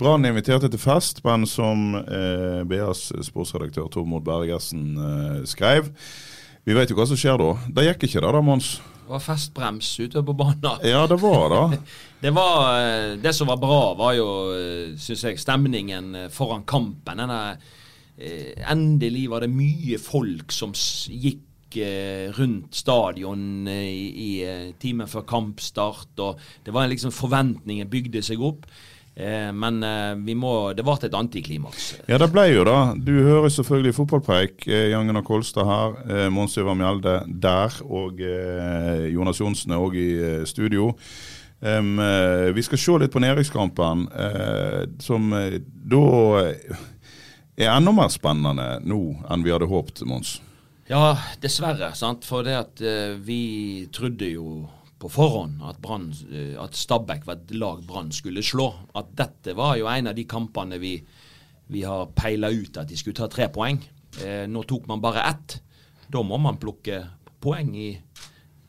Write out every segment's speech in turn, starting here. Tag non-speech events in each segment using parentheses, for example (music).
Brann inviterte til fest, men som eh, BAs sportsredaktør Tormod Bergersen eh, skrev Vi vet jo hva som skjer da. Det gikk ikke det da, Mons? Det var festbrems ute på banen. Ja, det var da. (laughs) Det, var, eh, det som var bra, var jo, syns jeg, stemningen eh, foran kampen. Denne, eh, endelig var det mye folk som gikk eh, rundt stadion eh, i, i eh, timen før kampstart. og Det var en liksom forventningen bygde seg opp. Eh, men eh, vi må, det ble et antiklimaks. Ja, det ble jo det. Du hører selvfølgelig fotballpreik. Jangen Jan Gunnar Kolstad her. Eh, Mons Ivar Mjelde der. Og eh, Jonas Johnsen er òg i eh, studio. Eh, vi skal se litt på nedrykkskampen, eh, som eh, da er enda mer spennende nå enn vi hadde håpet, Mons. Ja, dessverre. sant? For det at eh, vi trodde jo på forhånd at, Brann, eh, at Stabæk var et lag Brann skulle slå. At dette var jo en av de kampene vi, vi har peila ut at de skulle ta tre poeng. Eh, nå tok man bare ett. Da må man plukke poeng i,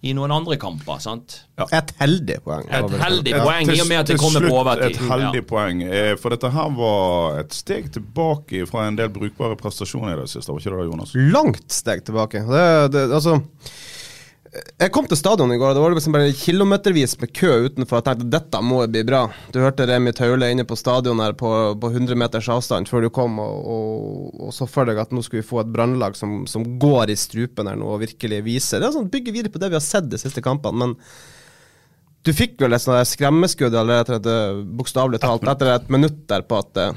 i noen andre kamper. sant? Et heldig poeng. Et heldig Ja, poeng i og med at det kommer på overtid. Et heldig Ja. poeng. Eh, For dette her var et steg tilbake fra en del brukbare prestasjoner i det siste, var ikke det, Jonas? Langt steg tilbake. Det, det, altså jeg kom til stadion i går, og det var liksom bare kilometervis med kø utenfor. Jeg tenkte dette må bli bra. Du hørte Remi Taule inne på stadion her på, på 100 meters avstand før du kom, og, og, og så for deg at nå skulle vi få et brannlag som, som går i strupen her nå og virkelig viser. Det er sånn, Bygger videre på det vi har sett de siste kampene, men du fikk vel et skremmeskudd etter et, eh, bokstavelig talt etter et minutt der på at eh,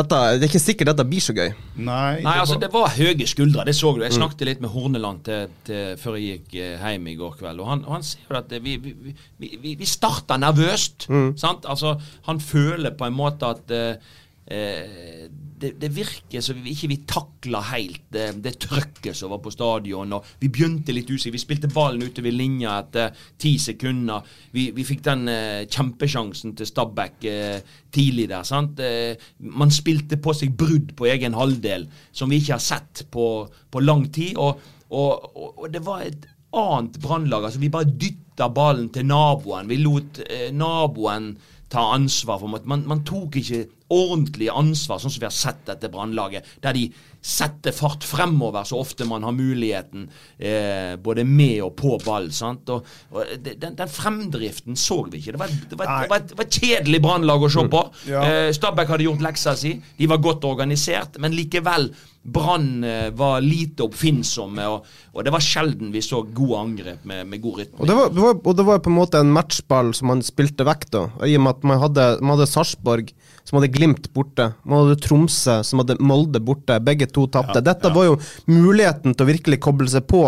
dette, det er ikke sikkert dette blir så gøy. Nei, Nei, altså var- det var høye skuldre, det så du. Mm. Jeg snakket litt med Horneland til, til, før jeg gikk eh, hjem i går kveld. Og han, og han sier at vi, vi, vi, vi, vi starta nervøst. Mm. Sant? Altså, han føler på en måte at eh, eh, det, det virker som vi ikke vi takla helt det, det trøkket som var på stadion. og Vi begynte litt usikkert. Vi spilte ballen ute ved linja etter ti sekunder. Vi, vi fikk den eh, kjempesjansen til Stabæk eh, tidlig der. sant? Eh, man spilte på seg brudd på egen halvdel som vi ikke har sett på, på lang tid. Og, og, og, og det var et annet brannlag. Altså, vi bare dytta ballen til naboen. Vi lot eh, naboen ta ansvar. for Man, man tok ikke ordentlig ansvar, sånn som vi har sett dette brannlaget. Der de setter fart fremover så ofte man har muligheten, eh, både med og på ball. sant? Og, og den, den fremdriften så vi ikke. Det var, det var, det var, et, det var et kjedelig brannlag å se på. Ja. Eh, Stabæk hadde gjort leksa si. De var godt organisert, men likevel. Brann eh, var lite oppfinnsomme, og, og det var sjelden vi så gode angrep med, med god rytme. Og det, var, det var, og det var på en måte en matchball som man spilte vekk, da. I og med at man hadde, man hadde Sarpsborg, som hadde Glimt borte. Man hadde Tromsø, som hadde Molde borte. Begge to tapte. Dette var jo muligheten til å virkelig koble seg på,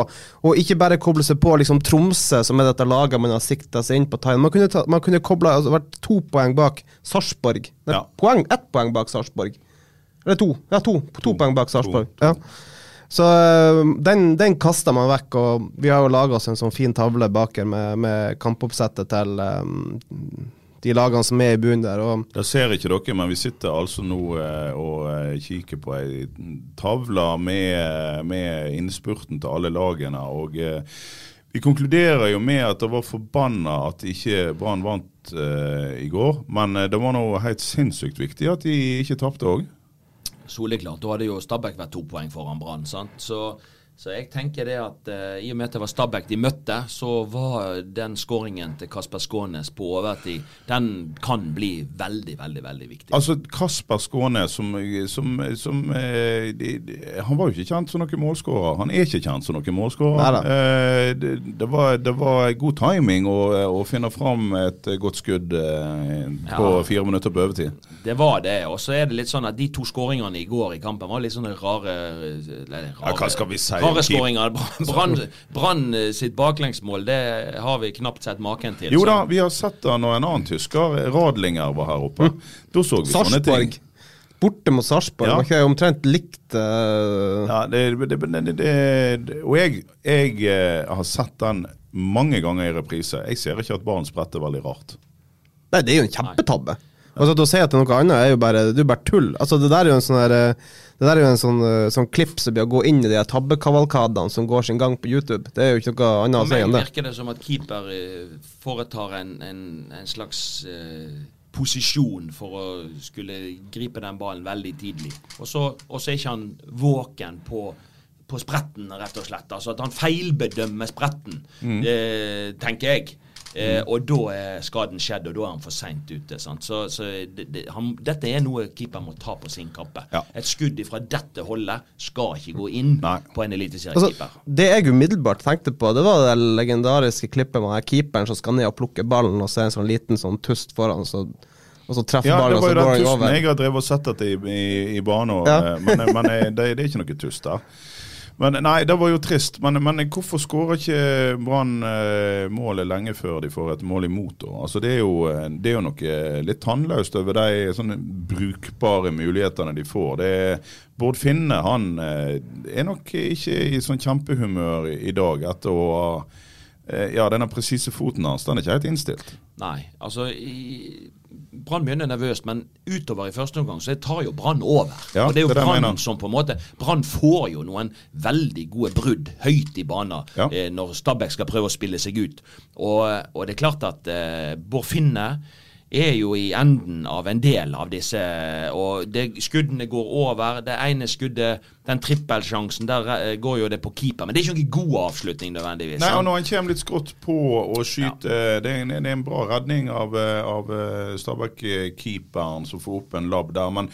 og ikke bare koble seg på liksom Tromsø, som er dette laget man har sikta seg inn på. Man kunne, ta, man kunne koble, altså, vært to poeng bak Sarpsborg. Ja. Poeng, ett poeng bak Sarpsborg. Eller to. Ja, to, to, poeng bak Sarpsborg. Ja. Så øh, den, den kasta man vekk, og vi har jo laga oss en sånn fin tavle bak her med, med kampoppsettet til øhm, de lagene som er i bunnen der. Og Det ser ikke dere, men vi sitter altså nå eh, og eh, kikker på ei tavle med, med innspurten til alle lagene. og eh, Vi konkluderer jo med at det var forbanna at ikke Brann vant eh, i går. Men eh, det var nå helt sinnssykt viktig at de ikke tapte òg. Soleklart. Da hadde jo Stabæk vært to poeng foran Brann. sant? Så Så jeg tenker det at eh, i og med at det var Stabæk de møtte, så var den skåringen til Kasper Skånes på overtid, den kan bli veldig, veldig veldig viktig. Altså, Kasper Skånes, som, som, som eh, de, de, Han var jo ikke kjent som noen målskårer. Han er ikke kjent som noen målskårer. Eh, det, det, var, det var god timing å, å finne fram et godt skudd eh, på Ja. fire minutter på overtid. Det var det. Og så er det litt sånn at de to skåringene i går i kampen var litt sånne rare eller, Ja, hva skal vi si Rare skåringer. Brann Brann sitt baklengsmål, det har vi knapt sett maken til. Jo da, vi har sett det når en annen tysker, Radlinger, var her oppe. Da så vi sånne ting. Borte mot Sarpsborg. Ja. Var ikke omtrent likt uh... Ja, det, det, det, det, det, og jeg, jeg eh, har sett den mange ganger i reprise. Jeg ser ikke at Barents brett er veldig rart. Nei, det er jo en kjempetabbe. Altså, å si at det er noe annet er jo bare, det er jo bare tull. Altså, det der er jo en sånn her, eh, Det der er jo en sånn, eh, sånn klipp som blir å gå inn i de tabbekavalkadene som går sin gang på YouTube. Det er jo ikke noe annet å si enn det. virker det som at keeper eh, foretar en, en, en slags eh, posisjon for å skulle gripe den ballen veldig tidlig. Og så er ikke han våken på, på spretten, rett og slett. Altså at han feilbedømmer spretten, Mm. eh, tenker jeg. Eh, og da er skaden skjedd, og da er han for seint ute. Sant? Så, så det, det, han, dette er noe keeper må ta på sin kappe. Ja. Et skudd fra dette holdet skal ikke gå inn Nei. på en eliteseriekeeper. Altså, det jeg umiddelbart tenkte på, det var det legendariske klippet med keeperen som skal ned og plukke ballen, og så er en sånn liten sånn tust foran, så, og så treffer Ja, ballen, det og var så jo går den tusten over. jeg har drevet og sett dette i, i, i bane, Ja. eh, men, men eh, det, det er ikke noe tust der. Men nei, det var jo trist. Men, men hvorfor skårer ikke Brann eh, målet lenge før de får et mål imot? da? Altså, det, er jo, eh, det er jo noe litt tannløst over de sånne brukbare mulighetene de får. Det er, Bård Finne han eh, er nok ikke i sånn kjempehumør i, dag etter å ha eh, Ja, denne presise foten hans den er ikke helt innstilt. Nei, altså i- Brann begynner nervøst, men utover i første omgang så tar jo Brann over. Ja, og det er jo Brann som på en måte Brann får jo noen veldig gode brudd høyt i banen Ja. eh, når Stabæk skal prøve å spille seg ut. Og, og det er klart at eh, Bård Finne er jo i enden av en del av disse, og det, skuddene går over. Det ene skuddet, den trippelsjansen, der eh, går jo det på keeper. Men det er ikke noen god avslutning nødvendigvis. Nei, og når han kommer litt skrått på og skyter det, er en, det er en bra redning av, eh, av eh, Stabæk-keeperen som får opp en labb der. Men,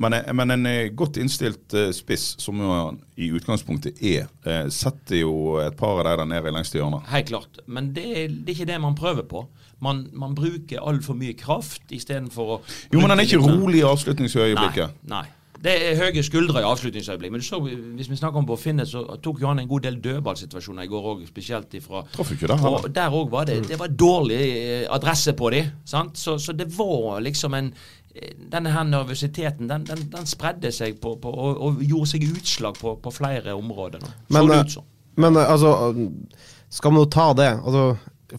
men, eh, men en eh, godt innstilt eh, spiss, som jo i utgangspunktet er, eh, setter jo et par av de der nede i lengste hjørnet. Helt klart. Men det det er ikke det man prøver på. Man, man bruker altfor mye kraft istedenfor å Jo, men han er ikke bruke rolig i avslutningsøyeblikket. Nei. nei. Det er høye skuldre i avslutningsøyeblikk. Men du så, hvis vi snakker om Bård Finne, så tok jo han en god del dødballsituasjoner i går òg, spesielt ifra Traff ikke det. Og der òg var det Det var dårlig eh, adresse på de, sant? Så, så det var liksom en eh, denne her nervøsiteten den, den, den spredde seg på, på, og, og gjorde seg utslag på, på flere områder. Nå. Så Men, eh, ut sånn. men altså, skal man jo ta det Altså,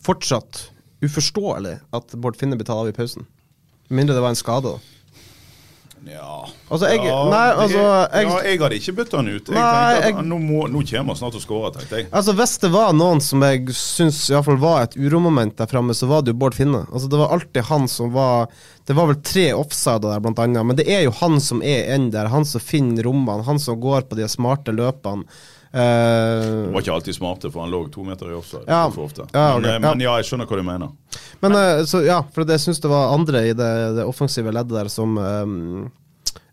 fortsatt uforståelig at Bård Finne ble tatt av i pausen. Med mindre det var en skade, da. Ja. Altså, jeg- ja, nei, altså, jeg- ja, jeg hadde ikke bytta han ut. Jeg Nei, tenkte at jeg- nå, må, nå kommer han snart til å skåre, tenkte jeg. Altså Hvis det var noen som jeg syns i hvert fall var et uromoment der framme, så var det jo Bård Finne. Altså Det var alltid han som var Det var vel tre offsider der, blant annet, men det er jo han som er inn der. Han som finner rommene, han som går på de smarte løpene. Eh, Han var ikke alltid smarte, for han lå to meter i offside. Ja. for ofte. Ja, men, ok, eh, men ja. ja, jeg skjønner hva du mener. men uh, så ja, for jeg syns det var andre i det, det offensive leddet der som um,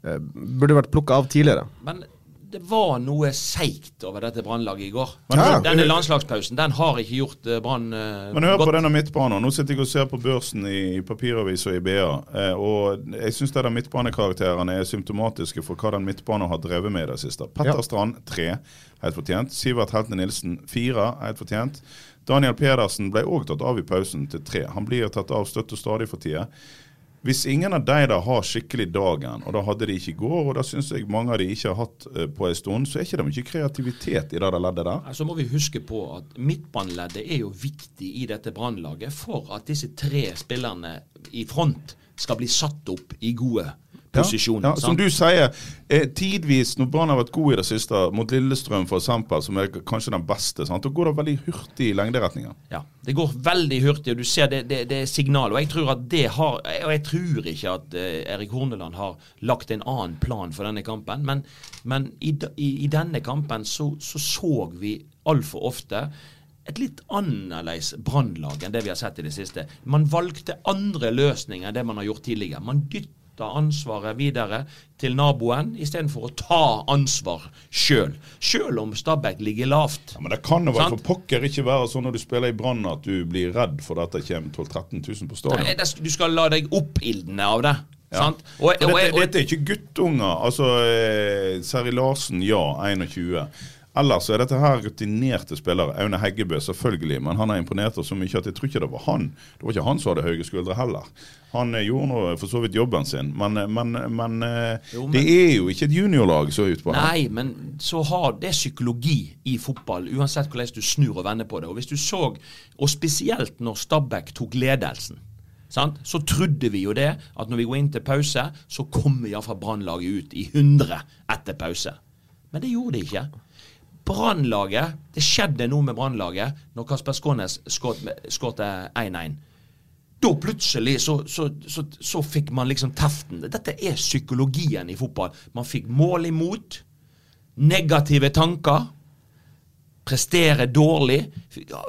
eh, burde vært plukka av tidligere. Men det var noe seigt over dette Brannlaget i går. Men ja. Denne landslagspausen den har ikke gjort eh, Brann godt. Men hør godt. på denne midtbanen. Nå sitter jeg og ser på børsen i, i papiravis og i BA. Eh, og jeg syns midtbanekarakterene er symptomatiske for hva den midtbanen har drevet med i det siste. Petter Ja. Strand tre, helt fortjent. Sivert Heltene Nilsen fire, helt fortjent. Daniel Pedersen ble òg tatt av i pausen til tre. Han blir tatt av støtt og stadig for tida. Hvis ingen av de da har skikkelig dagen, og da hadde de ikke i går, og da syns jeg mange av de ikke har hatt eh, på en stund, så er ikke det mye kreativitet i det leddet der. Så må vi huske på at midtbaneleddet er jo viktig i dette Brannlaget for at disse tre spillerne i front skal bli satt opp i gode posisjon. Ja, som du sier, eh, tidvis når Brann har vært gode i det siste, mot Lillestrøm f.eks., som er kanskje den beste, sant? da går det veldig hurtig i lengderetningen. Ja, Det går veldig hurtig, og du ser det, det, det er signal. Og jeg tror at det har Og jeg tror ikke at eh, Erik Horneland har lagt en annen plan for denne kampen, men, men i, i, i denne kampen så så, så vi altfor ofte et litt annerledes brannlag enn det vi har sett i det siste. Man valgte andre løsninger enn det man har gjort tidligere. Man dytta ansvaret videre til naboen istedenfor å ta ansvar sjøl. Sjøl om Stabæk ligger lavt. Ja, men det kan jo være for pokker ikke være sånn når du spiller i Brann at du blir redd for at det kommer 12 000-13 000 på stadion. Nei, Du skal la deg oppildne av det. Ja. Sant? Og, For og, dette, dette er ikke guttunger. Altså, eh, Seri Larsen, ja, 21. Ellers er dette her rutinerte spillere. Aune Heggebø, selvfølgelig, men han har imponert oss så mye at jeg tror ikke det var han. Det var ikke han som hadde høye skuldre heller. Han eh, gjorde nå for så vidt jobben sin, men, eh, men, men, eh, Jo, men- det er jo ikke et juniorlag som er ute på her. Nei, men så har det psykologi i fotball, uansett hvordan du snur og vender på det. Og hvis du så, og spesielt når Stabæk tok ledelsen, sant? så trodde vi jo det at når vi går inn til pause, så kommer iallfall Brannlaget ut i 100 etter pause. Men det gjorde de ikke. Brannlaget Det skjedde noe med Brannlaget når Kasper Skånes skåret 1-1. Da plutselig så, så, så, så fikk man liksom teften. Dette er psykologien i fotball. Man fikk mål imot. Negative tanker. Prestere dårlig.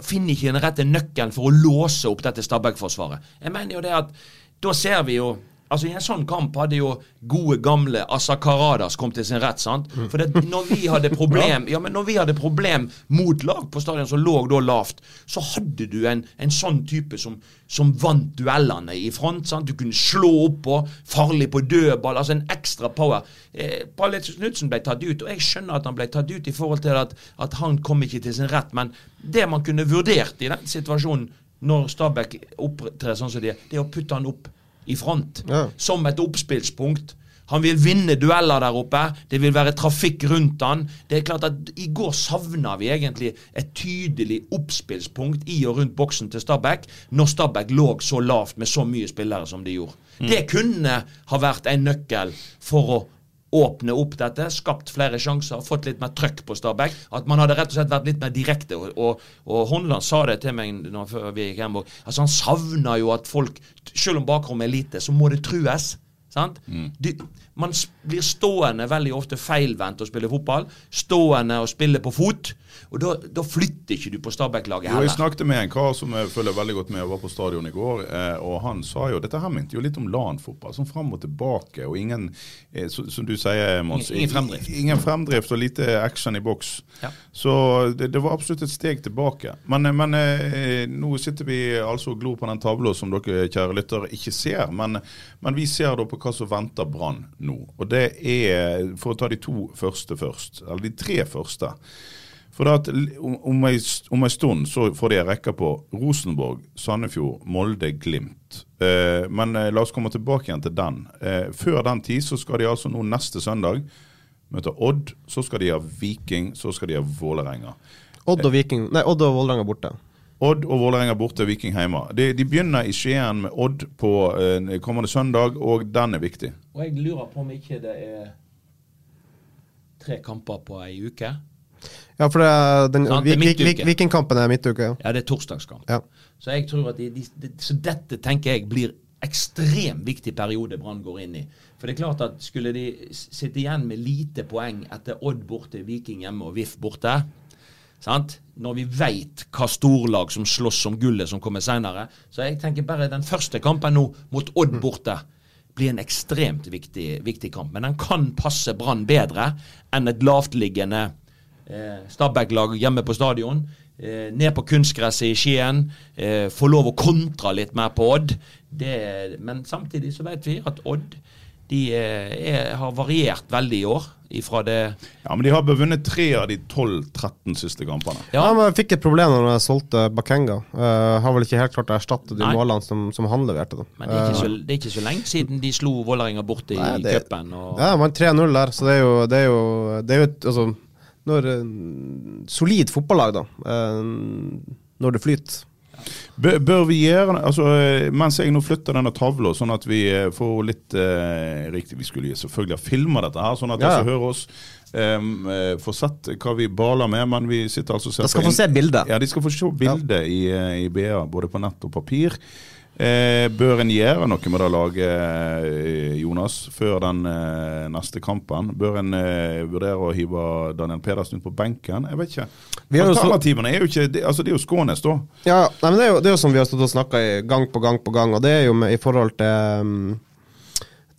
Finner ikke den rette nøkkelen for å låse opp dette Stabæk-forsvaret. Jeg mener jo det at da ser vi jo Altså I en sånn kamp hadde jo gode, gamle Asa Karadas kommet til sin rett. sant? For det, når vi hadde problem (laughs) ja, men når vi hadde problem mot lag på stadion som lå da lavt, så hadde du en, en sånn type som, som vant duellene i front. sant? Du kunne slå oppå, farlig på dødball, altså en ekstra power. Eh, Palle Knutsen ble tatt ut, og jeg skjønner at han ble tatt ut i forhold til at, at han kom ikke til sin rett, men det man kunne vurdert i den situasjonen når Stabæk opptrer sånn som de er, det er å putte han opp i front. Ja. Som et oppspillspunkt. Han vil vinne dueller der oppe. Det vil være trafikk rundt han. Det er klart at I går savna vi egentlig et tydelig oppspillspunkt i og rundt boksen til Stabæk, når Stabæk lå så lavt med så mye spillere som de gjorde. Det kunne ha vært en nøkkel for å åpne opp dette, skapt flere sjanser, fått litt mer trøkk på Stabæk. At man hadde rett og slett vært litt mer direkte. Og, og, og Håndland sa det til meg når, før vi gikk hjem. Altså Han savner jo at folk, selv om bakrommet er lite, så må det trues. Sant? De, man blir stående veldig ofte feilvendt og spille fotball. Stående og spille på fot. Og da, da flytter ikke du på Stabæk-laget heller. Jo, jeg snakket med en kar som jeg følger veldig godt med og var på stadion i går. Eh, og Han sa jo dette her minte jo litt om LAN-fotball. Sånn fram og tilbake. Og ingen, eh, så, som du sier, Mons, Ingen- ingen fremdrift. Ingen fremdrift og lite action i boks. Ja. Så det, det var absolutt et steg tilbake. Men, eh, men eh, nå sitter vi altså og glor på den tavla som dere kjære lyttere ikke ser. Men, men vi ser da på hva som venter Brann nå. Og det er, for å ta de to første først, eller de tre første. For at om, ei, om ei stund så får de ei rekke på Rosenborg, Sandefjord, Molde, Glimt. Eh, men eh, la oss komme tilbake igjen til den. Eh, før den tid så skal de altså nå neste søndag møte Odd. Så skal de ha Viking, så skal de ha Vålerenga. Odd og Viking Nei, Odd og Vålerenga borte. Odd og Vålerenga borte, Viking hjemme. De, de begynner i Skien med Odd på eh, kommende søndag, og den er viktig. Og jeg lurer på om ikke det er tre kamper på ei uke. Ja, for det, den, Sant, det er Vik- Vik- midtuke. Vikingkampen er midtuke. Ja. Ja, det er torsdagskamp. Ja. Så jeg tror at de, de, de, så dette tenker jeg blir ekstremt viktig periode Brann går inn i. For det er klart at skulle de s- sitte igjen med lite poeng etter Odd borte, Viking hjemme og VIF borte sant? Når vi veit hva storlag som slåss om gullet som kommer seinere. Så jeg tenker bare den første kampen nå, mot Odd borte, blir en ekstremt viktig, viktig kamp. Men den kan passe Brann bedre enn et lavtliggende Stabæk-lag hjemme på stadion. Eh, ned på kunstgresset i Skien. Eh, få lov å kontre litt mer på Odd. Det, men samtidig så vet vi at Odd de eh, er, har variert veldig i år. Ifra det Ja, Men de har bevunnet tre av de 12-13 siste kampene. Ja, men jeg fikk et problem når jeg solgte Bakenga. Uh, har vel ikke helt klart å erstatte de Nei. målene som, som han leverte. Da. Men det er, ikke Eh, så, det er ikke så lenge siden de slo Vålerenga borte i det- cupen. og- Ja, man 3-0 der, så det er jo Det er jo, det er jo et altså, når, eh, Solid fotballag, da. eh, når det flyter. Bør, vi gjøre altså, eh, Mens jeg nå flytter denne tavla, sånn at vi får litt eh, riktig Vi skulle selvfølgelig ha filma dette her, sånn at de som hører oss, eh, får sett hva vi baler med. Men vi sitter altså og ser De skal på få se bildet. Ja, de skal få se bildet i, eh, i BA, både på nett og papir. Eh, bør en gjøre noe med det laget, eh, Jonas, før den eh, neste kampen? Bør en eh, vurdere å hive Daniel Pedersen ut på benken? Jeg vet ikke. Alternativene er jo ikke det, altså det er jo Skånes, da. Ja, nei, men det er, jo, det er jo som vi har stått og snakka gang på gang på gang, og det er jo med, i forhold til um,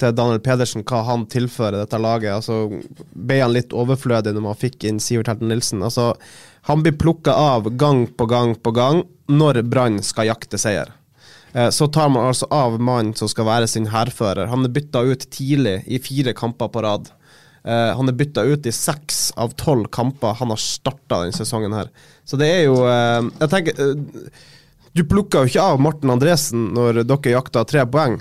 til Daniel Pedersen, hva han tilfører dette laget. Altså, Ble han litt overflødig når man fikk inn Sivert Helten Nilsen? Altså, han blir plukka av gang på gang på gang når Brann skal jakte seier. Eh, Så tar man altså av mannen som skal være sin hærfører. Han er bytta ut tidlig i fire kamper på rad. Uh, han er bytta ut i seks av tolv kamper han har starta denne sesongen her. Så det er jo uh, Jeg tenker uh, Du plukka jo ikke av Morten Andresen når dere jakta tre poeng.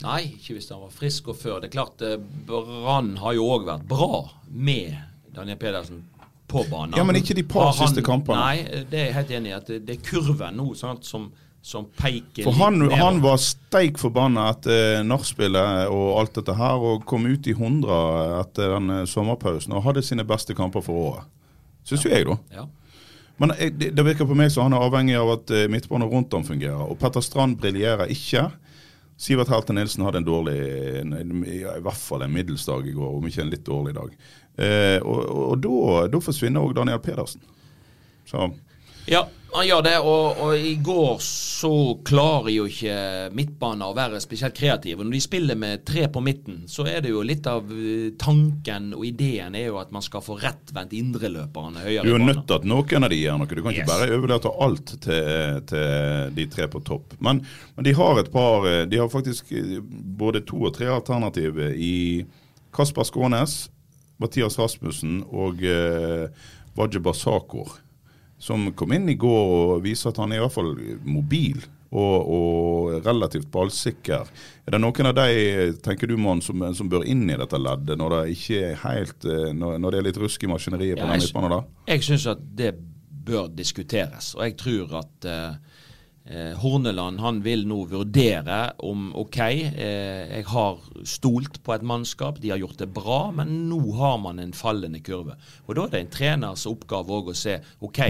Nei, ikke hvis han var frisk og før. Det er klart, Brann har jo òg vært bra med Daniel Pedersen på banen. Ja, men ikke de par siste kampene. Nei, det er jeg helt enig i. at Det det er kurven nå sant, som, som peker For han, litt han var steik forbanna etter nachspielet og alt dette her, og kom ut i 100 etter den eh, sommerpausen og hadde sine beste kamper for året. Syns jo jeg, da. Ja. Men eh, det, det virker på meg som han er avhengig av at eh, midtbanen rundt ham fungerer. Og Petter Strand briljerer ikke. Sivert Helte Nilsen hadde en dårlig, en, en, i hvert fall en middels dag i går, om ikke en litt dårlig dag. Eh, og og, og da, da forsvinner òg Daniel Pedersen. Så Ja, han gjør det. Og, og i går så klarer jo ikke midtbanen å være spesielt kreative. Når de spiller med tre på midten, så er det jo litt av eh, tanken og ideen er jo at man skal få rettvendt indreløperne høyere Du i er nødt til at noen av de gjør noe. Du kan ikke Yes. bare overlate alt til, til de tre på topp. Men, men de har et par eh, De har faktisk eh, både to og tre alternativ i Kasper Skånes, Mathias Rasmussen og eh, Waje Basakor. Som kom inn i går og viser at han er i hvert fall mobil. Og, og relativt ballsikker. Er det noen av de, tenker du, Mon, som, som bør inn i dette leddet, når det ikke er helt eh, Når, når det er litt rusk i maskineriet på Ja, den midtbanen? Jeg syns at det bør diskuteres. Og jeg tror at eh, eh, Horneland han vil nå vurdere om OK, eh, jeg har stolt på et mannskap, de har gjort det bra, men nå har man en fallende kurve. Og da er det en treners oppgave òg å se OK.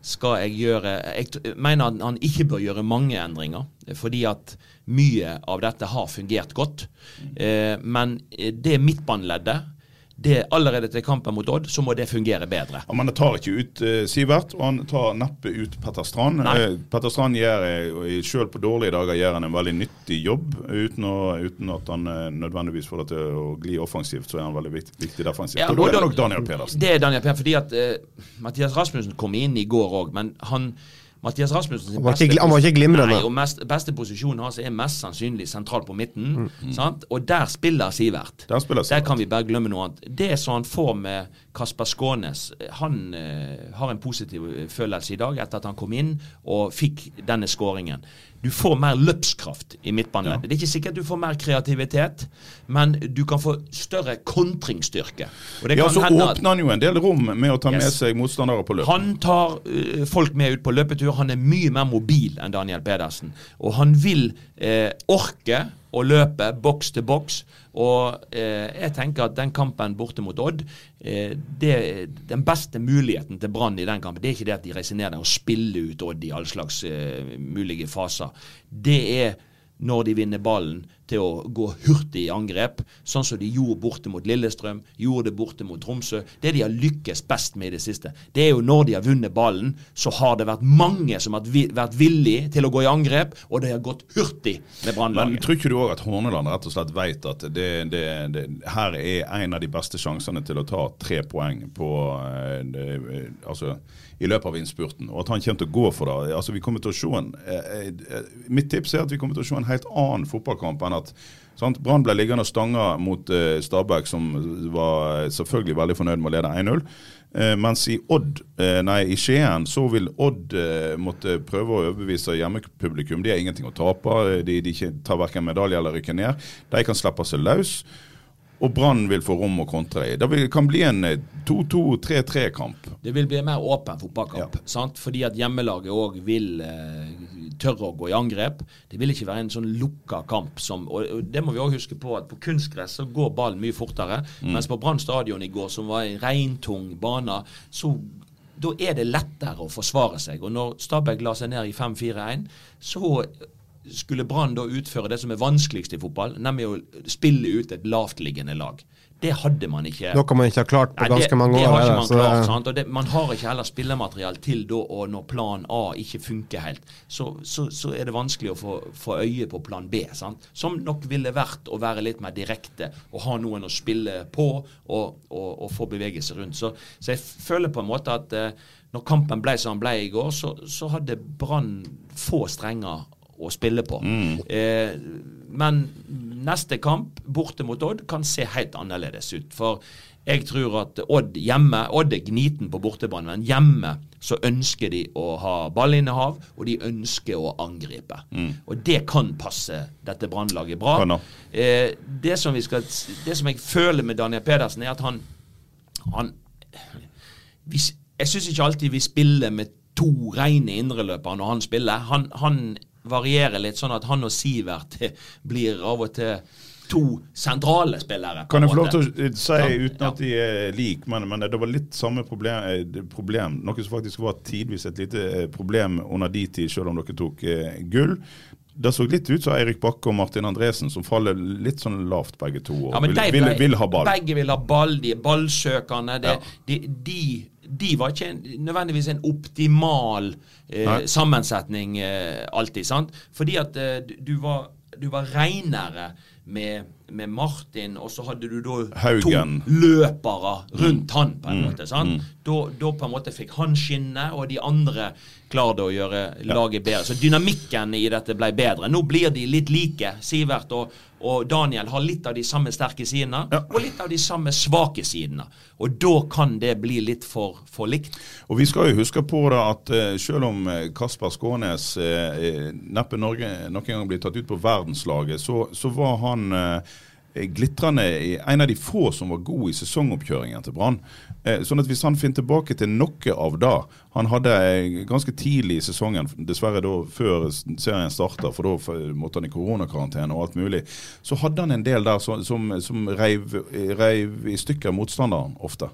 Skal jeg gjøre Jeg mener han ikke bør gjøre mange endringer, eh, fordi at mye av dette har fungert godt. Eh, men eh, det midtbaneleddet det allerede til kampen mot Odd, så må det fungere bedre. Ja, men det tar ikke ut eh, Sivert, og han tar neppe ut Petter Strand. Eh, Petter Strand gjør, eh, selv på dårlige dager gjør han en veldig nyttig jobb, uten, å, uten at han eh, nødvendigvis får det til å gli offensivt. Så er han veldig viktig, viktig defensivt. Ja, og da er det nok Daniel Pedersen. Det er Daniel Pedersen, fordi at eh, Mathias Rasmussen kom inn i går òg, men han Mathias Rasmussen sin beste han var ikke glimrende. Nei, og mest, beste posisjonen hans er mest sannsynlig sentralt på midten. Mm. Sant? Og der spiller Sivert. Der spiller Sivert. Der kan vi bare glemme noe annet. Det som han får med Kasper Skånes Han eh, har en positiv eh, følelse i dag etter at han kom inn og fikk denne skåringen. Du får mer løpskraft i midtbaneleddet. Det er ikke sikkert du får mer kreativitet, men du kan få større kontringsstyrke. Ja, kan så åpner han jo en del rom med å ta med seg motstandere på løp. han tar uh, folk med ut på løpetur. Han er mye mer mobil enn Daniel Pedersen. Og han vil uh, orke å løpe boks til boks. Og eh, jeg tenker at den kampen borte mot Odd, eh, det, den beste muligheten til Brann i den kampen, det er ikke det at de reiser ned der og spiller ut Odd i all slags eh, mulige faser. Det er når de vinner ballen, til å gå hurtig i angrep, sånn som de gjorde borte mot Lillestrøm, gjorde det borte mot Tromsø. Det de har lykkes best med i det siste, det er jo når de har vunnet ballen, så har det vært mange som har vært villige til å gå i angrep, og det har gått hurtig med Men tror ikke du òg at Horneland rett og slett vet at det, det, det, her er en av de beste sjansene til å ta tre poeng på eh, det, altså, i løpet av innspurten, og at han kommer til å gå for det. Altså, vi kommer til å se en, eh, eh, mitt tips er at vi kommer til å se en helt annen fotballkamp enn at sant? Brann ble liggende og stanga mot eh, Stabæk, som var selvfølgelig veldig fornøyd med å lede 1-0. Eh, mens i Odd, eh, nei, i Skien så vil Odd eh, måtte prøve å overbevise hjemmepublikum. De har ingenting å tape. De, de tar verken medalje eller rykker ned. De kan slippe seg løs. Og Brann vil få rom å kontre i. Det kan bli en eh, 2-2-3-3-kamp. Det vil bli en mer åpen fotballkamp. sant? Fordi at hjemmelaget òg vil eh, tørre å gå i angrep. Det vil ikke være en sånn lukka kamp. Som, og, Det må vi òg huske på at på kunstgress så går ballen mye fortere. Mens på Brann stadion i går, som var en regntung bane, så da er det lettere å forsvare seg. Og når Stabæk la seg ned i 5-4-1, så skulle Brann da utføre det som er vanskeligst i fotball, nemlig å spille ut et lavtliggende lag. Det hadde man ikke. Noe man ikke har klart på Nei, ganske mange år. Det har ikke man klart, det- sant? og det, Man har ikke heller spillermateriell til da, og når plan A ikke funker helt, så, så, så er det vanskelig å få, få øye på plan B. Sant? Som nok ville vært å være litt mer direkte og ha noen å spille på og, og, og få bevegelse rundt. Så, så jeg føler på en måte at eh, når kampen ble som den ble i går, så, så hadde Brann få strenger å spille på. Eh, men neste kamp, borte mot Odd, kan se helt annerledes ut. For jeg tror at Odd hjemme Odd er gniten på bortebane, men hjemme så ønsker de å ha ballinnehav, og de ønsker å angripe. Og det kan passe dette Brannlaget bra. Eh, det, som vi skal, det som jeg føler med Daniel Pedersen, er at han, han vi, Jeg syns ikke alltid vi spiller med to rene indreløpere når han spiller. Han, han varierer litt sånn at han og Sivert blir av og til to sentrale spillere. Kan jeg få lov til å eh, si, uten at de er like, men, men det var litt samme problem, eh, problem, noe som faktisk var tidvis et lite eh, problem under de tid, selv om dere tok eh, gull. Det så litt ut som Eirik Bakke og Martin Andresen, som faller litt sånn lavt begge to. og Ja, vil, de vil, vil ha ball. Begge vil ha ball, de er ballsøkende. Det, Ja. de, de, de var ikke en, nødvendigvis en optimal eh, sammensetning eh, alltid. sant? Fordi at eh, du, var du var reinere med, med Martin, og så hadde du da Haugen. to løpere rundt han, på en Mm. måte. sant? Da, da på en måte fikk han skinne, og de andre klarte å gjøre laget bedre. Så dynamikken i dette ble bedre. Nå blir de litt like. Sivert og, og Daniel har litt av de samme sterke sidene, Ja. og litt av de samme svake sidene. Og da kan det bli litt for, for likt. Og vi skal jo huske på da at eh, selv om eh, Kasper Skånes eh, eh, neppe Norge noen gang blir tatt ut på verdenslaget, så, så var han eh, glitrende en av de få som var god i sesongoppkjøringen til Brann. Eh, sånn at hvis han finner tilbake til noe av det Han hadde eh, ganske tidlig i sesongen, dessverre da før serien starta, for da måtte han i koronakarantene og alt mulig, så hadde han en del der som, som, som reiv, reiv i stykker motstanderen ofte.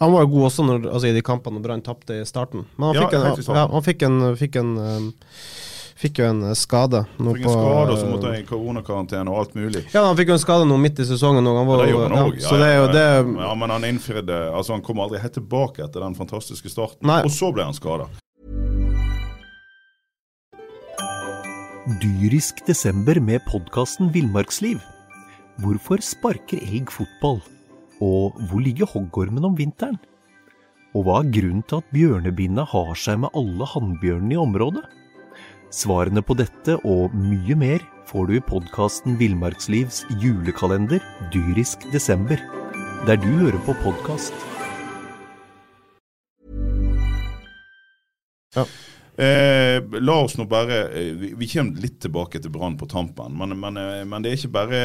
Han var jo god også når, altså, i de kampene Brann tapte i starten. Men han Ja, fikk en, helt ja, han fikk en, fikk en um, Fikk jo en uh, skade. nå Fikk en skade, og så måtte han i koronakarantene og alt mulig. Ja, han fikk jo en skade nå midt i sesongen. Og han var, Ja, det gjorde han òg. ja, så det er jo det ja, men han innfridde Altså, han kom aldri helt tilbake etter den fantastiske starten. Nei. Og så ble han skada. Dyrisk desember med podkasten Villmarksliv. Hvorfor sparker elg fotball? Og hvor ligger hoggormen om vinteren? Og hva er grunnen til at bjørnebinna har seg med alle hannbjørnene i området? Svarene på dette og mye mer får du i podkasten Villmarkslivs julekalender Dyrisk desember, der du hører på podkast. Eh, la oss nå bare eh, vi, vi kommer litt tilbake til Brann på tampen, men, men, eh, men det er ikke bare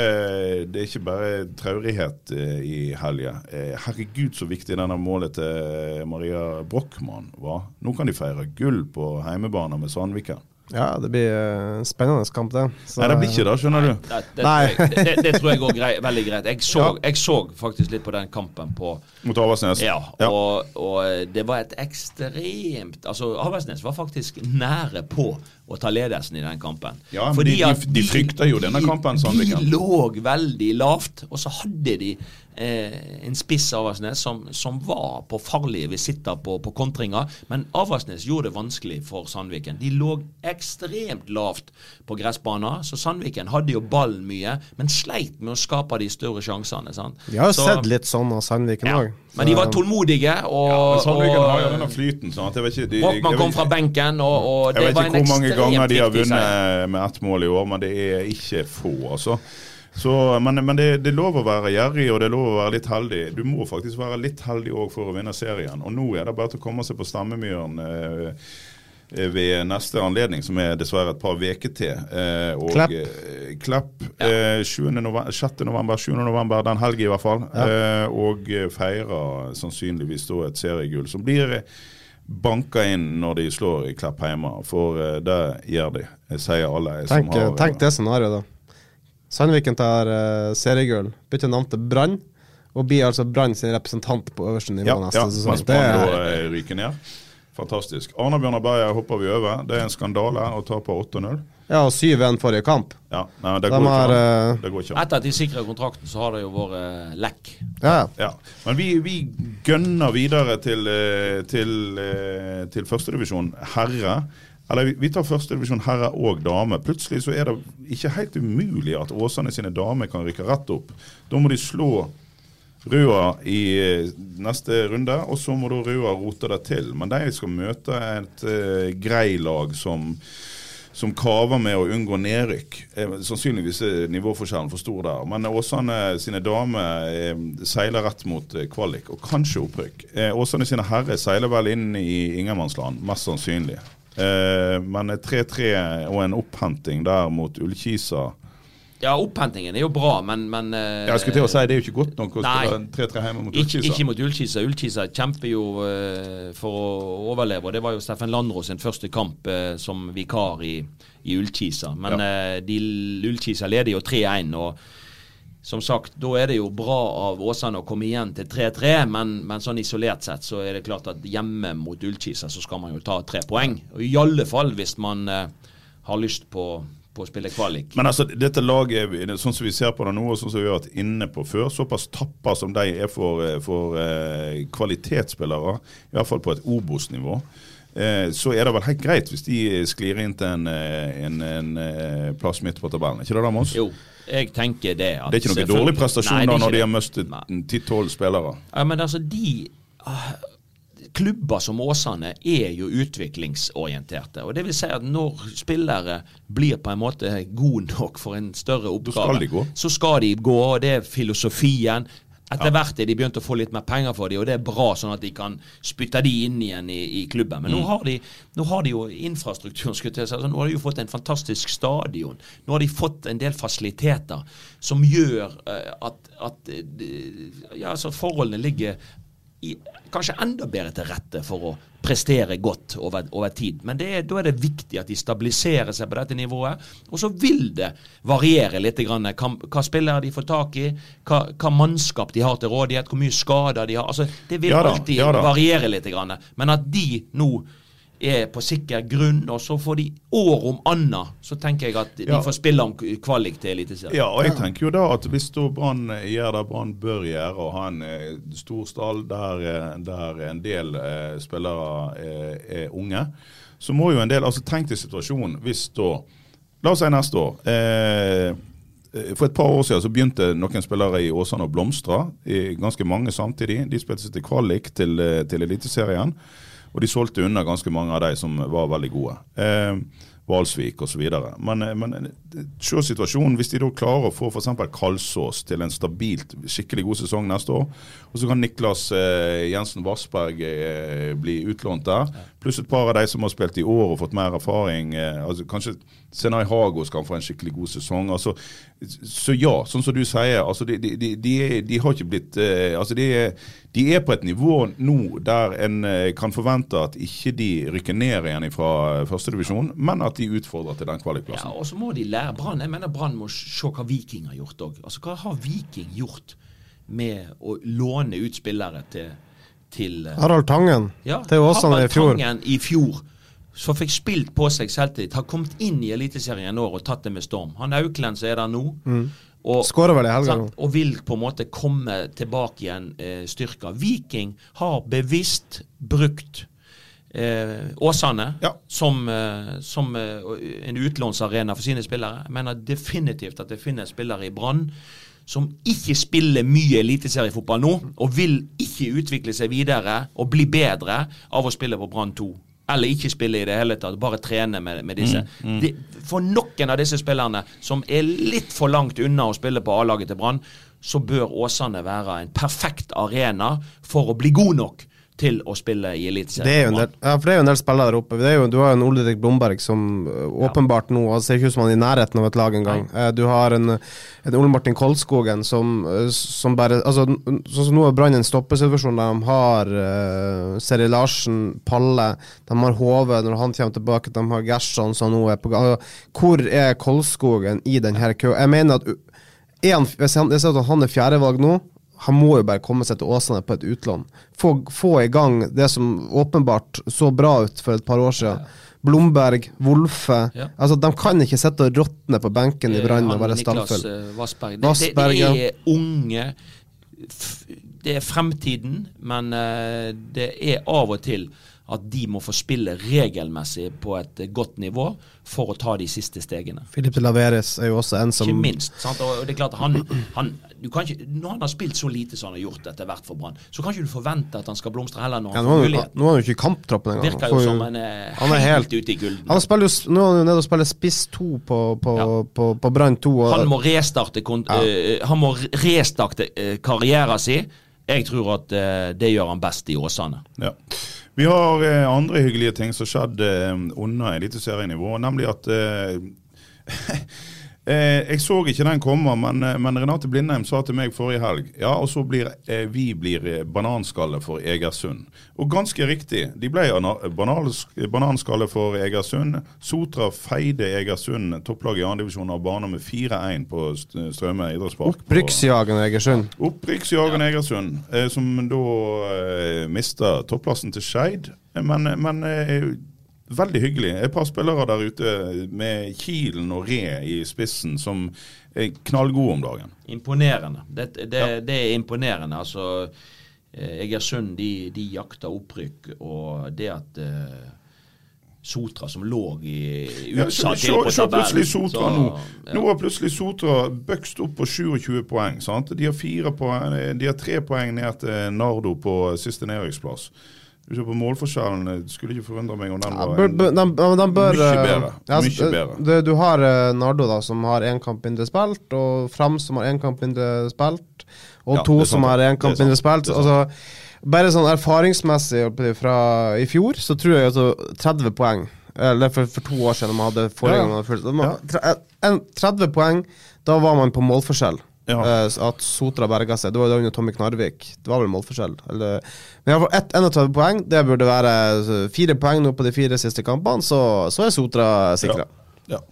Det er ikke bare traurighet eh, i helga. Eh, herregud, så viktig denne målet til Maria Brochmann var. Nå kan de feire gull på heimebane med Sandviken. Ja, det blir en spennende kamp, det. Så- Nei, det blir ikke det, skjønner du. Det, det, Nei. tror jeg, det, det tror jeg går veldig greit. Jeg så, jeg så faktisk litt på den kampen på Mot Aversnes. Ja, og, og det var et ekstremt Altså, Aversnes var faktisk nære på å ta ledelsen i den kampen. Ja, men Fordi de- de- de frykta jo denne kampen, Sandviken. De lå veldig lavt, og så hadde de eh, en spiss Aversnes som, som var på farlige visitter på, på kontringer. Men Aversnes gjorde det vanskelig for Sandviken. De lå ekstremt lavt på gressbanen, så Sandviken hadde jo ballen mye, men sleit med å skape de større sjansene. sant? Vi har jo Så- sett litt sånn av Sandviken ja. Men de var tålmodige, og, Men Sandviken har jo denne flyten. sånn at jeg vet ikke, de, Brochmann kom fra benken, og, og det var en mange ganger de har vunnet med ett mål i år, men det er ikke få, altså. Så, men men det, det er lov å være gjerrig og det er lov å være litt heldig. Du må faktisk være litt heldig òg for å vinne serien. Og nå er det bare til å komme seg på Stemmemyren. eh, eh, ved neste anledning, som er dessverre et par uker til. Eh, og, Klepp. eh, Klepp eh, 7. November, 6. november, 7. november, den helgen i hvert fall. Eh, og eh, feirer sannsynligvis da et seriegull som blir banka inn når de slår i Klepp hjemme. For eh, det gjør de, Jeg sier alle. jeg Tenk, har- tenk det scenarioet, da. Sandviken tar uh, seriegull, bytter navn til Brann, og blir altså Brann sin representant på øverste nivå Ja, neste ja sesong. mens Det Brann er, eh, ryker ned. Fantastisk. Arna-Bjørnar Berger hopper vi over. Det er en skandale å tape 8-0. ja, og 7-1 forrige kamp. Ja, nei, det De går ikke har, an. Det går ikke an. Etter at de sikra kontrakten, så har det jo vært lekk. Ja, ja. Ja. Men vi, vi gønner videre til, eh, til, eh, til førstedivisjon herre. Eller vi- tar førstedivisjon herre og dame. Plutselig så er det ikke helt umulig at Åsane sine damer kan rykke rett opp. Da må de slå Røa i eh, neste runde, og så må da Røa rote det til. Men de skal møte et uh, grei-lag som som kaver med å unngå nedrykk. Eh, sannsynligvis er nivåforskjellen for stor der. Men Åsane sine damer eh, seiler rett mot eh, kvalik, og kanskje opprykk. Åsane sine herrer seiler vel inn i ingenmannsland, mest sannsynlig. Men 3-3 og en opphenting der mot Ullkisa Ja, opphentingen er jo bra, men, men eh, Jeg skulle til å si det er jo ikke godt nok å spille 3-3 hjemme mot Ullkisa. ikke mot Ullkisa. Ullkisa kjemper jo uh, for å overleve. og Det var jo Steffen Landro sin første kamp uh, som vikar i, i Ullkisa. Men eh, de, Ullkisa leder jo 3-1. og som sagt, Da er det jo bra av Åsane å komme igjen til 3-3, men, men sånn isolert sett så er det klart at hjemme mot Ullkisa så skal man jo ta tre poeng. Og I alle fall hvis man eh, har lyst på, på å spille kvalik. Men altså, dette laget, sånn som vi ser på det nå, og sånn som vi har vært inne på før, såpass tappa som de er for, eh, for eh, kvalitetsspillere, i hvert fall på et Obos-nivå, eh, så er det vel helt greit hvis de sklir inn til en, eh, en, en eh, plass midt på tabellen. ikke det da, Mons? Jo, jeg tenker det. At Det er ikke noen dårlig prestasjon Nei, da når de har mistet 10-12 spillere. Ja, men altså, de ah, Klubber som Åsane er jo utviklingsorienterte. og det vil si at Når spillere blir på en måte gode nok for en større oppgave, skal så skal de gå. og Det er filosofien. Etter hvert er de begynt å få litt mer penger for dem, og det er bra, sånn at de kan spytte de inn igjen i, i klubben. Men nå, har de, nå har de jo infrastrukturen. Altså, nå har de jo fått en fantastisk stadion. Nå har de fått en del fasiliteter som gjør uh, at, at uh, ja, altså forholdene ligger i, kanskje enda bedre til rette for å prestere godt over, over tid. Men det er, da er det viktig at de stabiliserer seg på dette nivået. Og så vil det variere litt grann, hva, hva spillere de får tak i, hva, hva mannskap de har til rådighet, hvor mye skader de har. Altså, det vil Ja da, alltid ja variere litt. Grann. Men at de nå er på sikker grunn, og så får de år om anna, så tenker jeg at de Ja. får spille om kvalik til Eliteserien. Ja, og jeg tenker jo da at hvis Brann gjør det Brann bør gjøre, og ha en eh, stor stall der, eh, der en del eh, spillere eh, er unge, så må jo en del altså Tenk deg situasjonen hvis da La oss si neste år. Eh, for et par år siden så begynte noen spillere i Åsane å blomstre. i Ganske mange samtidig. De spilte seg til kvalik til, til Eliteserien. Og de solgte unna ganske mange av de som var veldig gode. Eh, Valsvik osv. Men, eh, men eh, se situasjonen. Hvis de da klarer å få f.eks. Kalsås til en stabilt, skikkelig god sesong neste år, og så kan Niklas eh, Jensen Vassberg eh, bli utlånt der, pluss et par av de som har spilt i år og fått mer erfaring. Eh, altså Kanskje Senai Hagos kan få en skikkelig god sesong. altså så ja, sånn som du sier, altså de, de, de, de, har ikke blitt eh, altså de er, på et nivå nå der en eh, kan forvente at ikke de rykker ned igjen fra førstedivisjon, men at de utfordrer til den Ja, og så må de lære Brann. Jeg mener Brann må se hva Viking har gjort òg. Altså, hva har Viking gjort med å låne ut spillere til, til eh, Harald Tangen ja, til Åsane i fjor. Tangen i fjor. Som fikk spilt på seg selvtillit. Har kommet inn i Eliteserien i år og tatt det med storm. Han Aukland som er der nå. Og, vel i helga og vil på en måte komme tilbake igjen eh, styrka. Viking har bevisst brukt eh, Åsane Ja. som, eh, som eh, en utlånsarena for sine spillere. Jeg mener definitivt at det finnes spillere i Brann som ikke spiller mye eliteseriefotball nå, og vil ikke utvikle seg videre og bli bedre av å spille på Brann 2. Eller ikke spille i det hele tatt, bare trene med, med disse. De, for noen av disse spillerne som er litt for langt unna å spille på A-laget til Brann, så bør Åsane være en perfekt arena for å bli god nok til å spille i Eliteserien. Er ja, for det er jo en del spillere der oppe. Det jo, du har jo en Ole Rik Blomberg som ø, åpenbart nå altså, ser ikke ut som han er i nærheten av et lag engang. Eh, Du har en, en Ole Martin Kolskogen som, som bare altså, Sånn som nå er Brann i en stoppesituasjon der de har uh, Seri Larsen, Palle, de har Hove når han kommer tilbake, de har Gerson som nå er på gang. Altså, Hvor er Kolskogen i denne køen? Jeg mener at en, jeg ser at han er fjerdevalg nå, han må jo bare komme seg til Åsane på et utlån. Få, få i gang det som åpenbart så bra ut for et par år siden. Blomberg, Wolfe Ja. altså De kan ikke sitte og råtne på benken i Brann og være eh, Vassberg. Det, Vassberg, det, ja. det er unge Det er fremtiden, men eh, det er av og til at de må få spille regelmessig på et eh, godt nivå for å ta de siste stegene. Filip de Laveres er jo også en som Ikke minst. Sant? Og det er klart han, han, du kan ikke, Når han har spilt så lite som han har gjort etter hvert for Brann, så kan ikke du forvente at han skal blomstre heller når han nå, får muligheten. nå er han jo ikke i kamptroppen engang. Virker Han jo som en er han er helt, helt- ute i gulden. Han spiller jo, nå er han jo nede og spiller spiss to på, på, Ja. på, på Brann 2. Og, Han må restarte, ja. uh, han må restarte uh, karrieren sin. Jeg tror at uh, det gjør han best i Åsane. Ja. Vi har eh, andre hyggelige ting som skjedde eh, under eliteserienivå, nemlig at eh, (laughs) eh, Jeg så ikke den komme, men, eh, men Renate Blindheim sa til meg forrige helg Ja, og så blir eh, vi blir eh, bananskalle for Egersund. Og ganske riktig, de ble ana- bananskalle for Egersund. Sotra feide Egersund, topplaget i andredivisjon av bane med 4-1 på Strømme idrettspark. Opprykksjagende Egersund. Opprykksjageren Egersund, eh, som da eh, mista topplassen til Skeid. Men, men eh, veldig hyggelig. Et par spillere der ute med Kilen og Re i spissen som er knallgode om dagen. Imponerende. Det, det, Ja. det er imponerende. Altså, eh, Egersund de, de jakter opprykk, og det at uh, Sotra, som lå i Ja, utsatt til på tabellen Sotra så- nå. ja. Nå har plutselig Sotra bøkst opp på 27 poeng. sant? De har, poeng, de har tre poeng ned til Nardo på siste nedrykksplass. Du ser på målforskjellen, skulle ikke forundre meg om den Ja, bør, en, de, de, bør Mye eh, bedre. ja, Mye bedre. Det, du har eh, Nardo, da, som har én kamp mindre spilt, og Fram, som har én kamp mindre spilt, og Ja, to som har én kamp mindre spilt. Altså, bare sånn erfaringsmessig fra i fjor, så tror jeg altså 30 poeng Eller for, for to år siden, man hadde forrige gang Man hadde fulgt- en- 30 poeng, da var man på målforskjell. Ja. Eh, at Sotra berga seg. Det var jo under Tommy Knarvik. Det var vel målforskjell. Eller, men iallfall ett 31 poeng. Det burde være så fire poeng nå på de fire siste kampene, så, så er Sotra sikra. Ja. ja.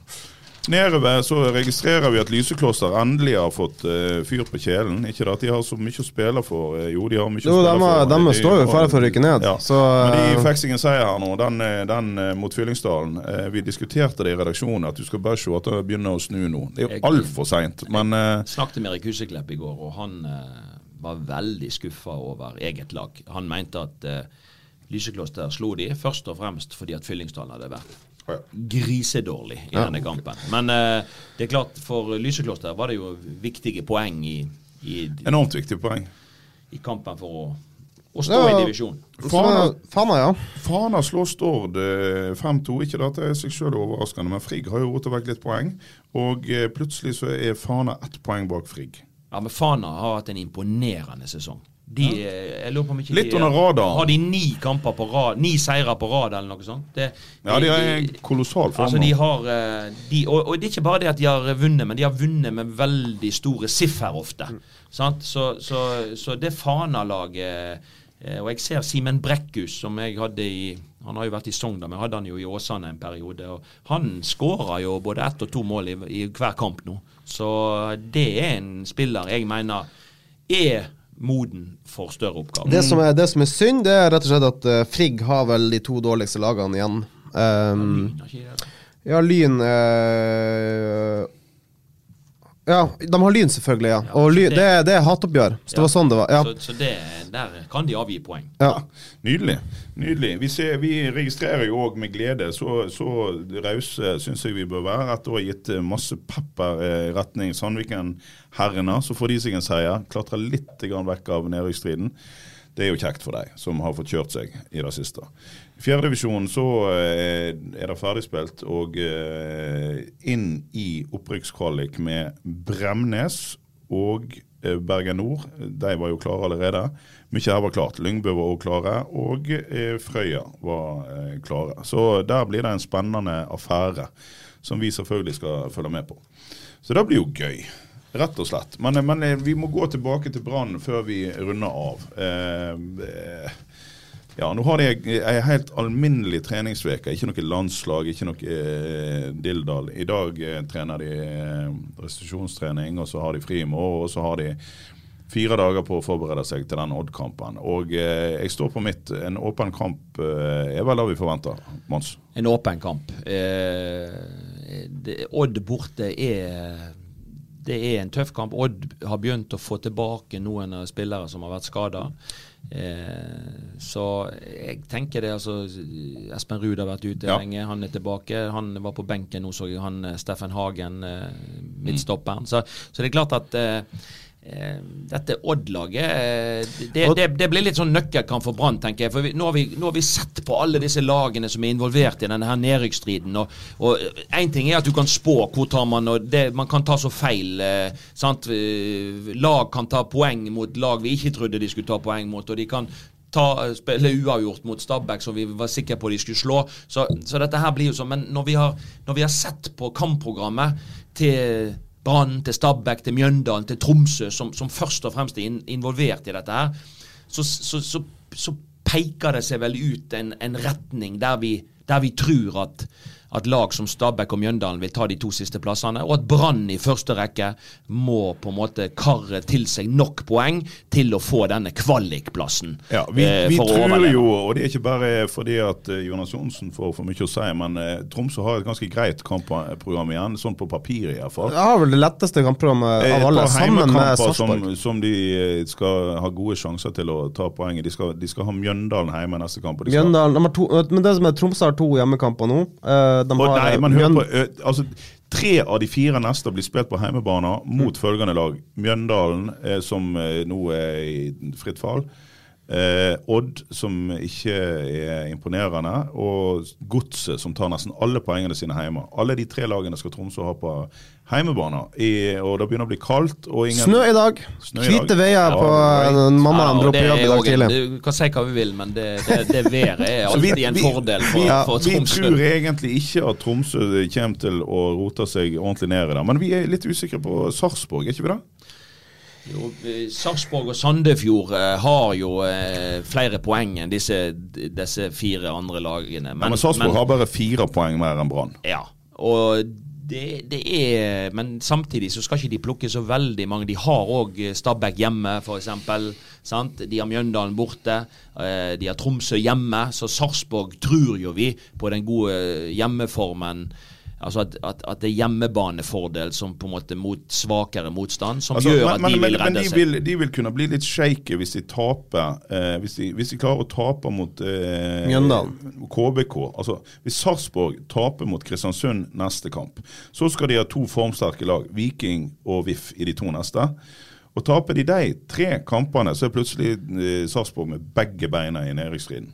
Nedover så registrerer vi at Lysekloster endelig har fått uh, fyr på kjelen. Ikke det at de har så mye å spille for. eh, jo, de har mye Jo, å spille for. de står jo i fare for å rykke ned, Ja. så, Men de eh, fikk seg en seier her nå, den, den uh, mot Fyllingsdalen. Vi diskuterte det i redaksjonen, at du skal bare se at det begynner å snu nå. Det er jo altfor seint. Men Jeg snakket med Erik Huseklepp i går, og han var veldig skuffa over eget lag. Han mente at Lysekloster slo de først og fremst fordi at Fyllingsdalen hadde vært. Grisedårlig i denne kampen. Men eh, det er klart, for Lysekloster var det jo viktige poeng i, i, enormt viktig poeng. i kampen for å, å stå Ja. i divisjon. Fana, Fana, ja. Fana slår Stord eh, 5-2. Ikke det at det er seg selv overraskende, men Frigg har jo rotet vekk litt poeng. Og eh, plutselig så er Fana ett poeng bak Frigg. Ja, men Fana har hatt en imponerende sesong. De, eh, jeg lurer på om ikke Litt de, under radaren. Har de ni kamper på rad, ni seire på rad eller noe sånt? Det, Ja, de er en kolossal form. Altså, de har eh, de, og, og det er ikke bare det at de har vunnet, men de har vunnet med veldig store siffer ofte. Sant? Så, så, så det Fana-laget eh, Og jeg ser Simen Brekkhus, som jeg hadde i Han har jo vært i Sogndal, men jeg hadde han jo i Åsane en periode. og Han skårer jo både ett og to mål i, i hver kamp nå. Så det er en spiller jeg mener er moden for større oppgaver. Det som, er, det som er synd, det er rett og slett at uh, Frigg har vel de to dårligste lagene igjen. Um, ikke det? ja, Lyn eh, Ja, de har Lyn, selvfølgelig, ja. Ja, Og ly, det- det, det er hatoppgjør. Så det Ja. var sånn det var. Ja. Så, så det, der kan de avgi poeng. ja. Nydelig. nydelig. Vi, ser, vi registrerer jo òg med glede, så, så rause syns jeg vi bør være. Etter å ha gitt eh, masse pepper eh, i retning Sandviken-herrene, så får de seg en seier. Klatrer litt grann vekk av nedrykksstriden. Det er jo kjekt for deg som har fått kjørt seg i det siste. Fjerdedivisjon så eh, er det ferdigspilt og eh, inn i opprykkskvalik med Bremnes og Eh, Bergen Nord de var jo klare allerede. Mykje her var klart. Lyngbø var òg klare, og Frøya var klare. Så der blir det en spennende affære som vi selvfølgelig skal følge med på. Så det blir jo gøy. Rett og slett. Men, men vi må gå tilbake til Brann før vi runder av. Eh, ja, nå har de ei helt alminnelig treningsveke. Ikke noe landslag, ikke noe eh, dilldall. I dag eh, trener de eh, restitusjonstrening, og så har de fri i morgen, og så har de fire dager på å forberede seg til den Odd-kampen. Og eh, jeg står på mitt. En åpen kamp eh, er vel det vi forventer, Mons? En åpen kamp. Eh, Odd borte er det er en tøff kamp. Odd har begynt å få tilbake noen spillere som har vært skada. Eh, så jeg tenker det altså Espen Ruud har vært ute Ja. lenge, han er tilbake. Han var på benken nå, så jeg han Steffen Hagen, eh, midtstopperen. Så, så det er klart at eh, dette Odd-laget eh, det, det, det blir litt sånn nøkkelkamp for Brann, tenker jeg. For vi, nå, har vi, nå har vi sett på alle disse lagene som er involvert i denne her nedrykksstriden. Og én ting er at du kan spå hvor tar man og det, Man kan ta så feil. Eh, sant? Eh, Lag kan ta poeng mot lag vi ikke trodde de skulle ta poeng mot. og de kan ta, spille uavgjort mot Stabæk, som vi var sikre på de skulle slå. Så, så dette her blir jo sånn. Men når vi har, når vi har sett på kampprogrammet til Brann, til Stabæk, til Mjøndalen, til Tromsø, som, som først og fremst er in involvert i dette her, så, så, så, så peker det seg vel ut en, en retning der vi, der vi tror at, at lag som Stabæk og Mjøndalen vil ta de to siste plassene, og at Brann i første rekke må på en måte karre til seg nok poeng til å få denne kvalikplassen. Ja, vi, eh, vi for å tror overleve. jo, og det er ikke bare fordi at eh, Jonas Johnsen får for mye å si, men eh, Tromsø har et ganske greit kampprogram igjen, sånn på papiret iallfall. Jeg har vel det letteste kampprogrammet av alle, sammen med Sarpsborg. som, som de skal ha gode sjanser til å ta poeng. De skal, de skal ha Mjøndalen hjemme neste kamp. og De skal, Mjøndalen, to, men det som er Tromsø har to hjemmekamper nå. Eh, de og har, nei, man hører på, altså, Tre av de fire neste blir spilt på hjemmebane mot følgende lag. Mjøndalen, eh, som eh, nå er i fritt fall. Eh, Odd, som ikke er imponerende. Og Godset, som tar nesten alle poengene sine hjemme. Alle de tre lagene skal Tromsø ha på hjemmebane. Og det begynner å bli kaldt. Og ingen, Snø i dag. Hvite veier Ja, på right. eh, Mamma Ja, dro på jobb i dag tidlig. Du kan si hva vi vil, men det, det, det været er Så vi- alltid en fordel for, vi, for vi tror egentlig ikke at Tromsø kommer til å rote seg ordentlig ned i det. Men vi er litt usikre på Sarpsborg, er ikke vi det? Eh, Sarpsborg og Sandefjord eh, har jo eh, flere poeng enn disse, disse fire andre lagene. Men, men Sarpsborg har bare fire poeng mer enn Brann. Ja, og det, det er Men samtidig så skal ikke de plukke så veldig mange. De har òg Stabæk hjemme, f.eks. De har Mjøndalen borte. eh, De har Tromsø hjemme. Så Sarpsborg tror jo vi på den gode hjemmeformen. Altså at, at, at det er hjemmebanefordel som på en måte mot svakere motstand, som Altså, gjør at men, de men, vil men redde de seg. vil, de vil kunne bli litt shaky hvis de taper eh, hvis, de, hvis de klarer å tape mot eh, Mjøndalen. KBK. Altså, hvis Sarpsborg taper mot Kristiansund neste kamp, så skal de ha to formsterke lag, Viking og VIF, i de to neste. Og Taper de de tre kampene, så er plutselig eh, Sarpsborg med begge beina i nedrykksstriden.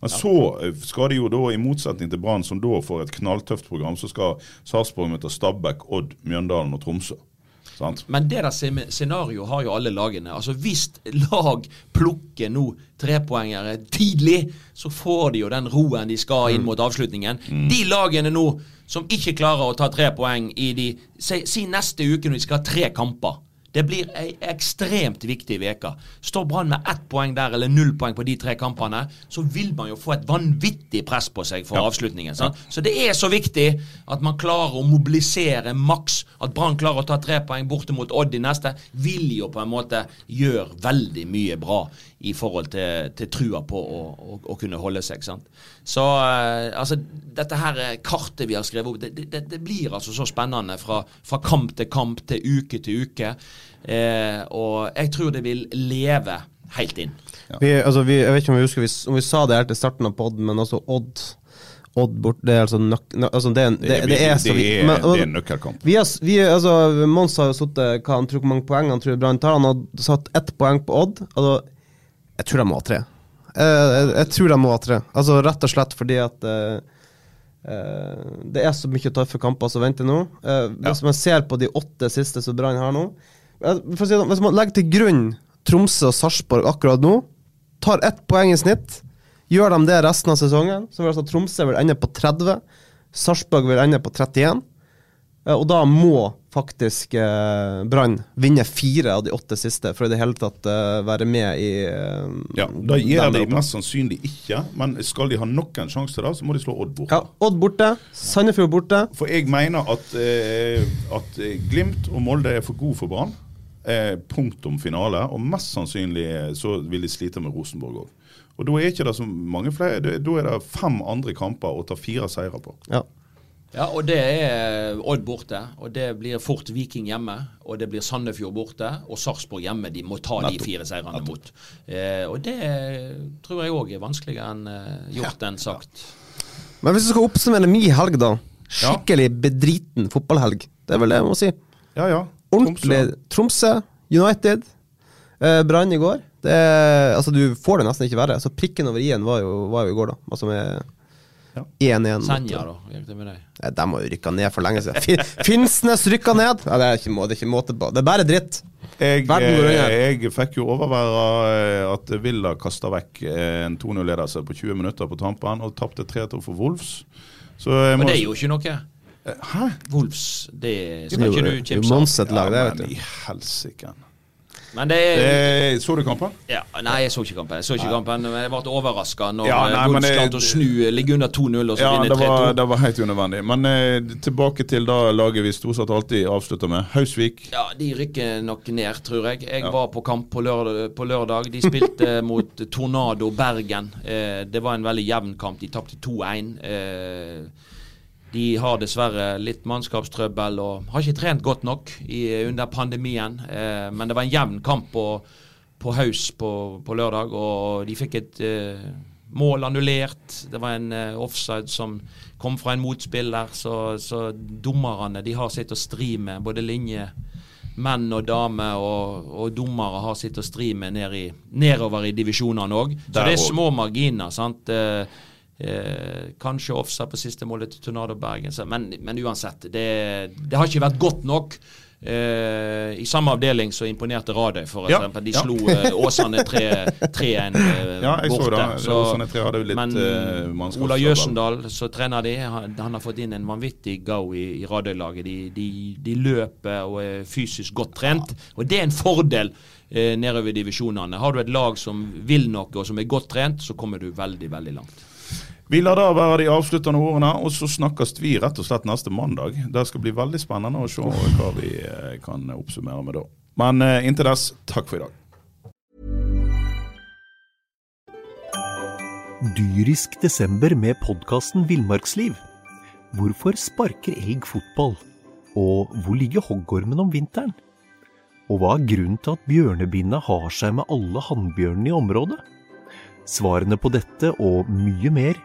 Men så eh, skal de jo da, i motsetning til Brann, som da får et knalltøft program, så skal Sarpsborg møte Stabæk, Odd, Mjøndalen og Tromsø. Sant? Men det der scen- scenarioet har jo alle lagene. Altså Hvis lag plukker nå trepoengere tidlig, så får de jo den roen de skal inn mot avslutningen. De lagene nå som ikke klarer å ta tre poeng i de Si, si neste uke når de skal ha tre kamper. Det blir ei ekstremt viktig uke. Står Brann med ett poeng der, eller null poeng på de tre kampene, så vil man jo få et vanvittig press på seg for Ja. avslutningen. Sant? Så det er så viktig at man klarer å mobilisere maks. At Brann klarer å ta tre poeng borte mot Odd i neste, vil jo på en måte gjøre veldig mye bra i forhold til, til trua på å, å, å kunne holde seg. Sant? Så eh, altså, dette her eh, kartet vi har skrevet opp, det, det, det blir altså så spennende fra, fra kamp til kamp, til uke til uke. Eh, og jeg tror det vil leve helt inn. Vi, altså, vi, jeg vet ikke om vi husker vi, om vi sa det her til starten av podden, men altså Odd Odd bort, det er altså, nøk, nø, altså det, det, det, er så det, er, Men, det er en og, nøkkelkamp. vi har, s- vi, altså, Mons har jo sittet hva han tror hvor mange poeng han tror Brann tar. Han har satt ett poeng på Odd. Altså, jeg tror de må ha tre. Eh, jeg, jeg tror de må ha tre. Altså Rett og slett fordi at eh, eh, det er så mye tøffe kamper som venter nå. Hvis man ser på de åtte siste som Brann har nå sånn, Hvis man legger til grunn Tromsø og Sarpsborg akkurat nå, tar ett poeng i snitt, gjør de det resten av sesongen, så vil altså Tromsø vil ende på 30, Sarpsborg vil ende på 31. Eh, Og da må faktisk eh, Brann vinne fire av de åtte siste for i det hele tatt eh, være med i eh, Ja, Da gjør de mest sannsynlig ikke, men skal de ha nok en sjanse til det, så må de slå Odd borte. Ja, Odd borte, Sandefjord borte. For jeg mener at, eh, at eh, Glimt og Molde er for gode for Brann. Eh, punktum finale. Og mest sannsynlig eh, så vil de slite med Rosenborg òg. Og da er ikke det så mange flere. Da er det fem andre kamper å ta fire seire på. Ja. Ja, og det er Odd borte. Og det blir fort Viking hjemme. Og det blir Sandefjord borte. Og Sarpsborg hjemme. De må ta de fire seirene mot. Eh, og det tror jeg òg er vanskeligere enn eh, gjort enn sagt. Men hvis du skal oppsummere min helg, da. Skikkelig bedriten fotballhelg. Det er vel det jeg må si. Ja, ja. Ordentlig Tromsø, United, eh, Brann i går. Det, altså, du får det nesten ikke verre. Så prikken over i-en var, var jo i går, da. Altså med 1-1. Senja, da. Gikk det med deg? Nei, De har jo rykka ned for lenge siden. Fin- Finnsnes rykka ned! Ja, det, er ikke, må- det er ikke måte på. Det er bare dritt. Jeg, eh, jeg fikk jo overvære eh, at Villa kasta vekk eh, en 2-0-ledelse på 20 minutter på tampen og tapte 3-2 for Wolves. Så jeg Men det jo ikke noe. Hæ? Wolves, det skal Jo, ikke du kimse av. Ja, vet men du. i helsike. Men det Eh, Så du kampen? ja, Nei, jeg så ikke kampen. Jeg så ikke kampen, men jeg ble overraska når Ja, eh, nei, Wolves klarte å snu, ligge under 2-0 og så Ja, vinne 3-2. det var helt unødvendig. Men eh, tilbake til da laget vi stort sett alltid avslutter med. Hausvik. Ja, De rykker nok ned, tror jeg. Jeg Ja. var på kamp på lørdag. På lørdag. De spilte (laughs) mot Tornado Bergen. Eh, det var en veldig jevn kamp. De tapte 2-1. Eh, de har dessverre litt mannskapstrøbbel og har ikke trent godt nok i, under pandemien. Eh, men det var en jevn kamp på, på Haus på, på lørdag, og de fikk et eh, mål annullert. Det var en eh, offside som kom fra en motspiller, så, så dommerne de har sitt å stri med, både linje menn og damer og, og dommere har sitt å stri med ned i, nedover i divisjonene òg. Så det er små marginer. sant? Eh, eh, kanskje offside på siste målet til Tornado Bergen, så, men, men uansett. Det, det har ikke vært godt nok. Eh, I samme avdeling så imponerte Radøy, for Ja, eksempel. De ja. slo eh, Åsane (laughs) 3-1 eh, Ja, så borte. det. Åsane 3 litt, men eh. Ola Jøsendal, så trener de, han, han har fått inn en vanvittig go i, i Radøy-laget. De, de, de løper og er fysisk godt trent, og det er en fordel eh, nedover divisjonene. Har du et lag som vil noe, og som er godt trent, så kommer du veldig, veldig langt. Vi lar da være de avsluttende ordene, og så snakkes vi rett og slett neste mandag. Det skal bli veldig spennende å se hva vi eh, kan oppsummere med da. Men eh, inntil dess, takk for i dag. Dyrisk desember med podkasten Villmarksliv. Hvorfor sparker elg fotball? Og hvor ligger hoggormen om vinteren? Og hva er grunnen til at bjørnebinna har seg med alle hannbjørnene i området? Svarene på dette og mye mer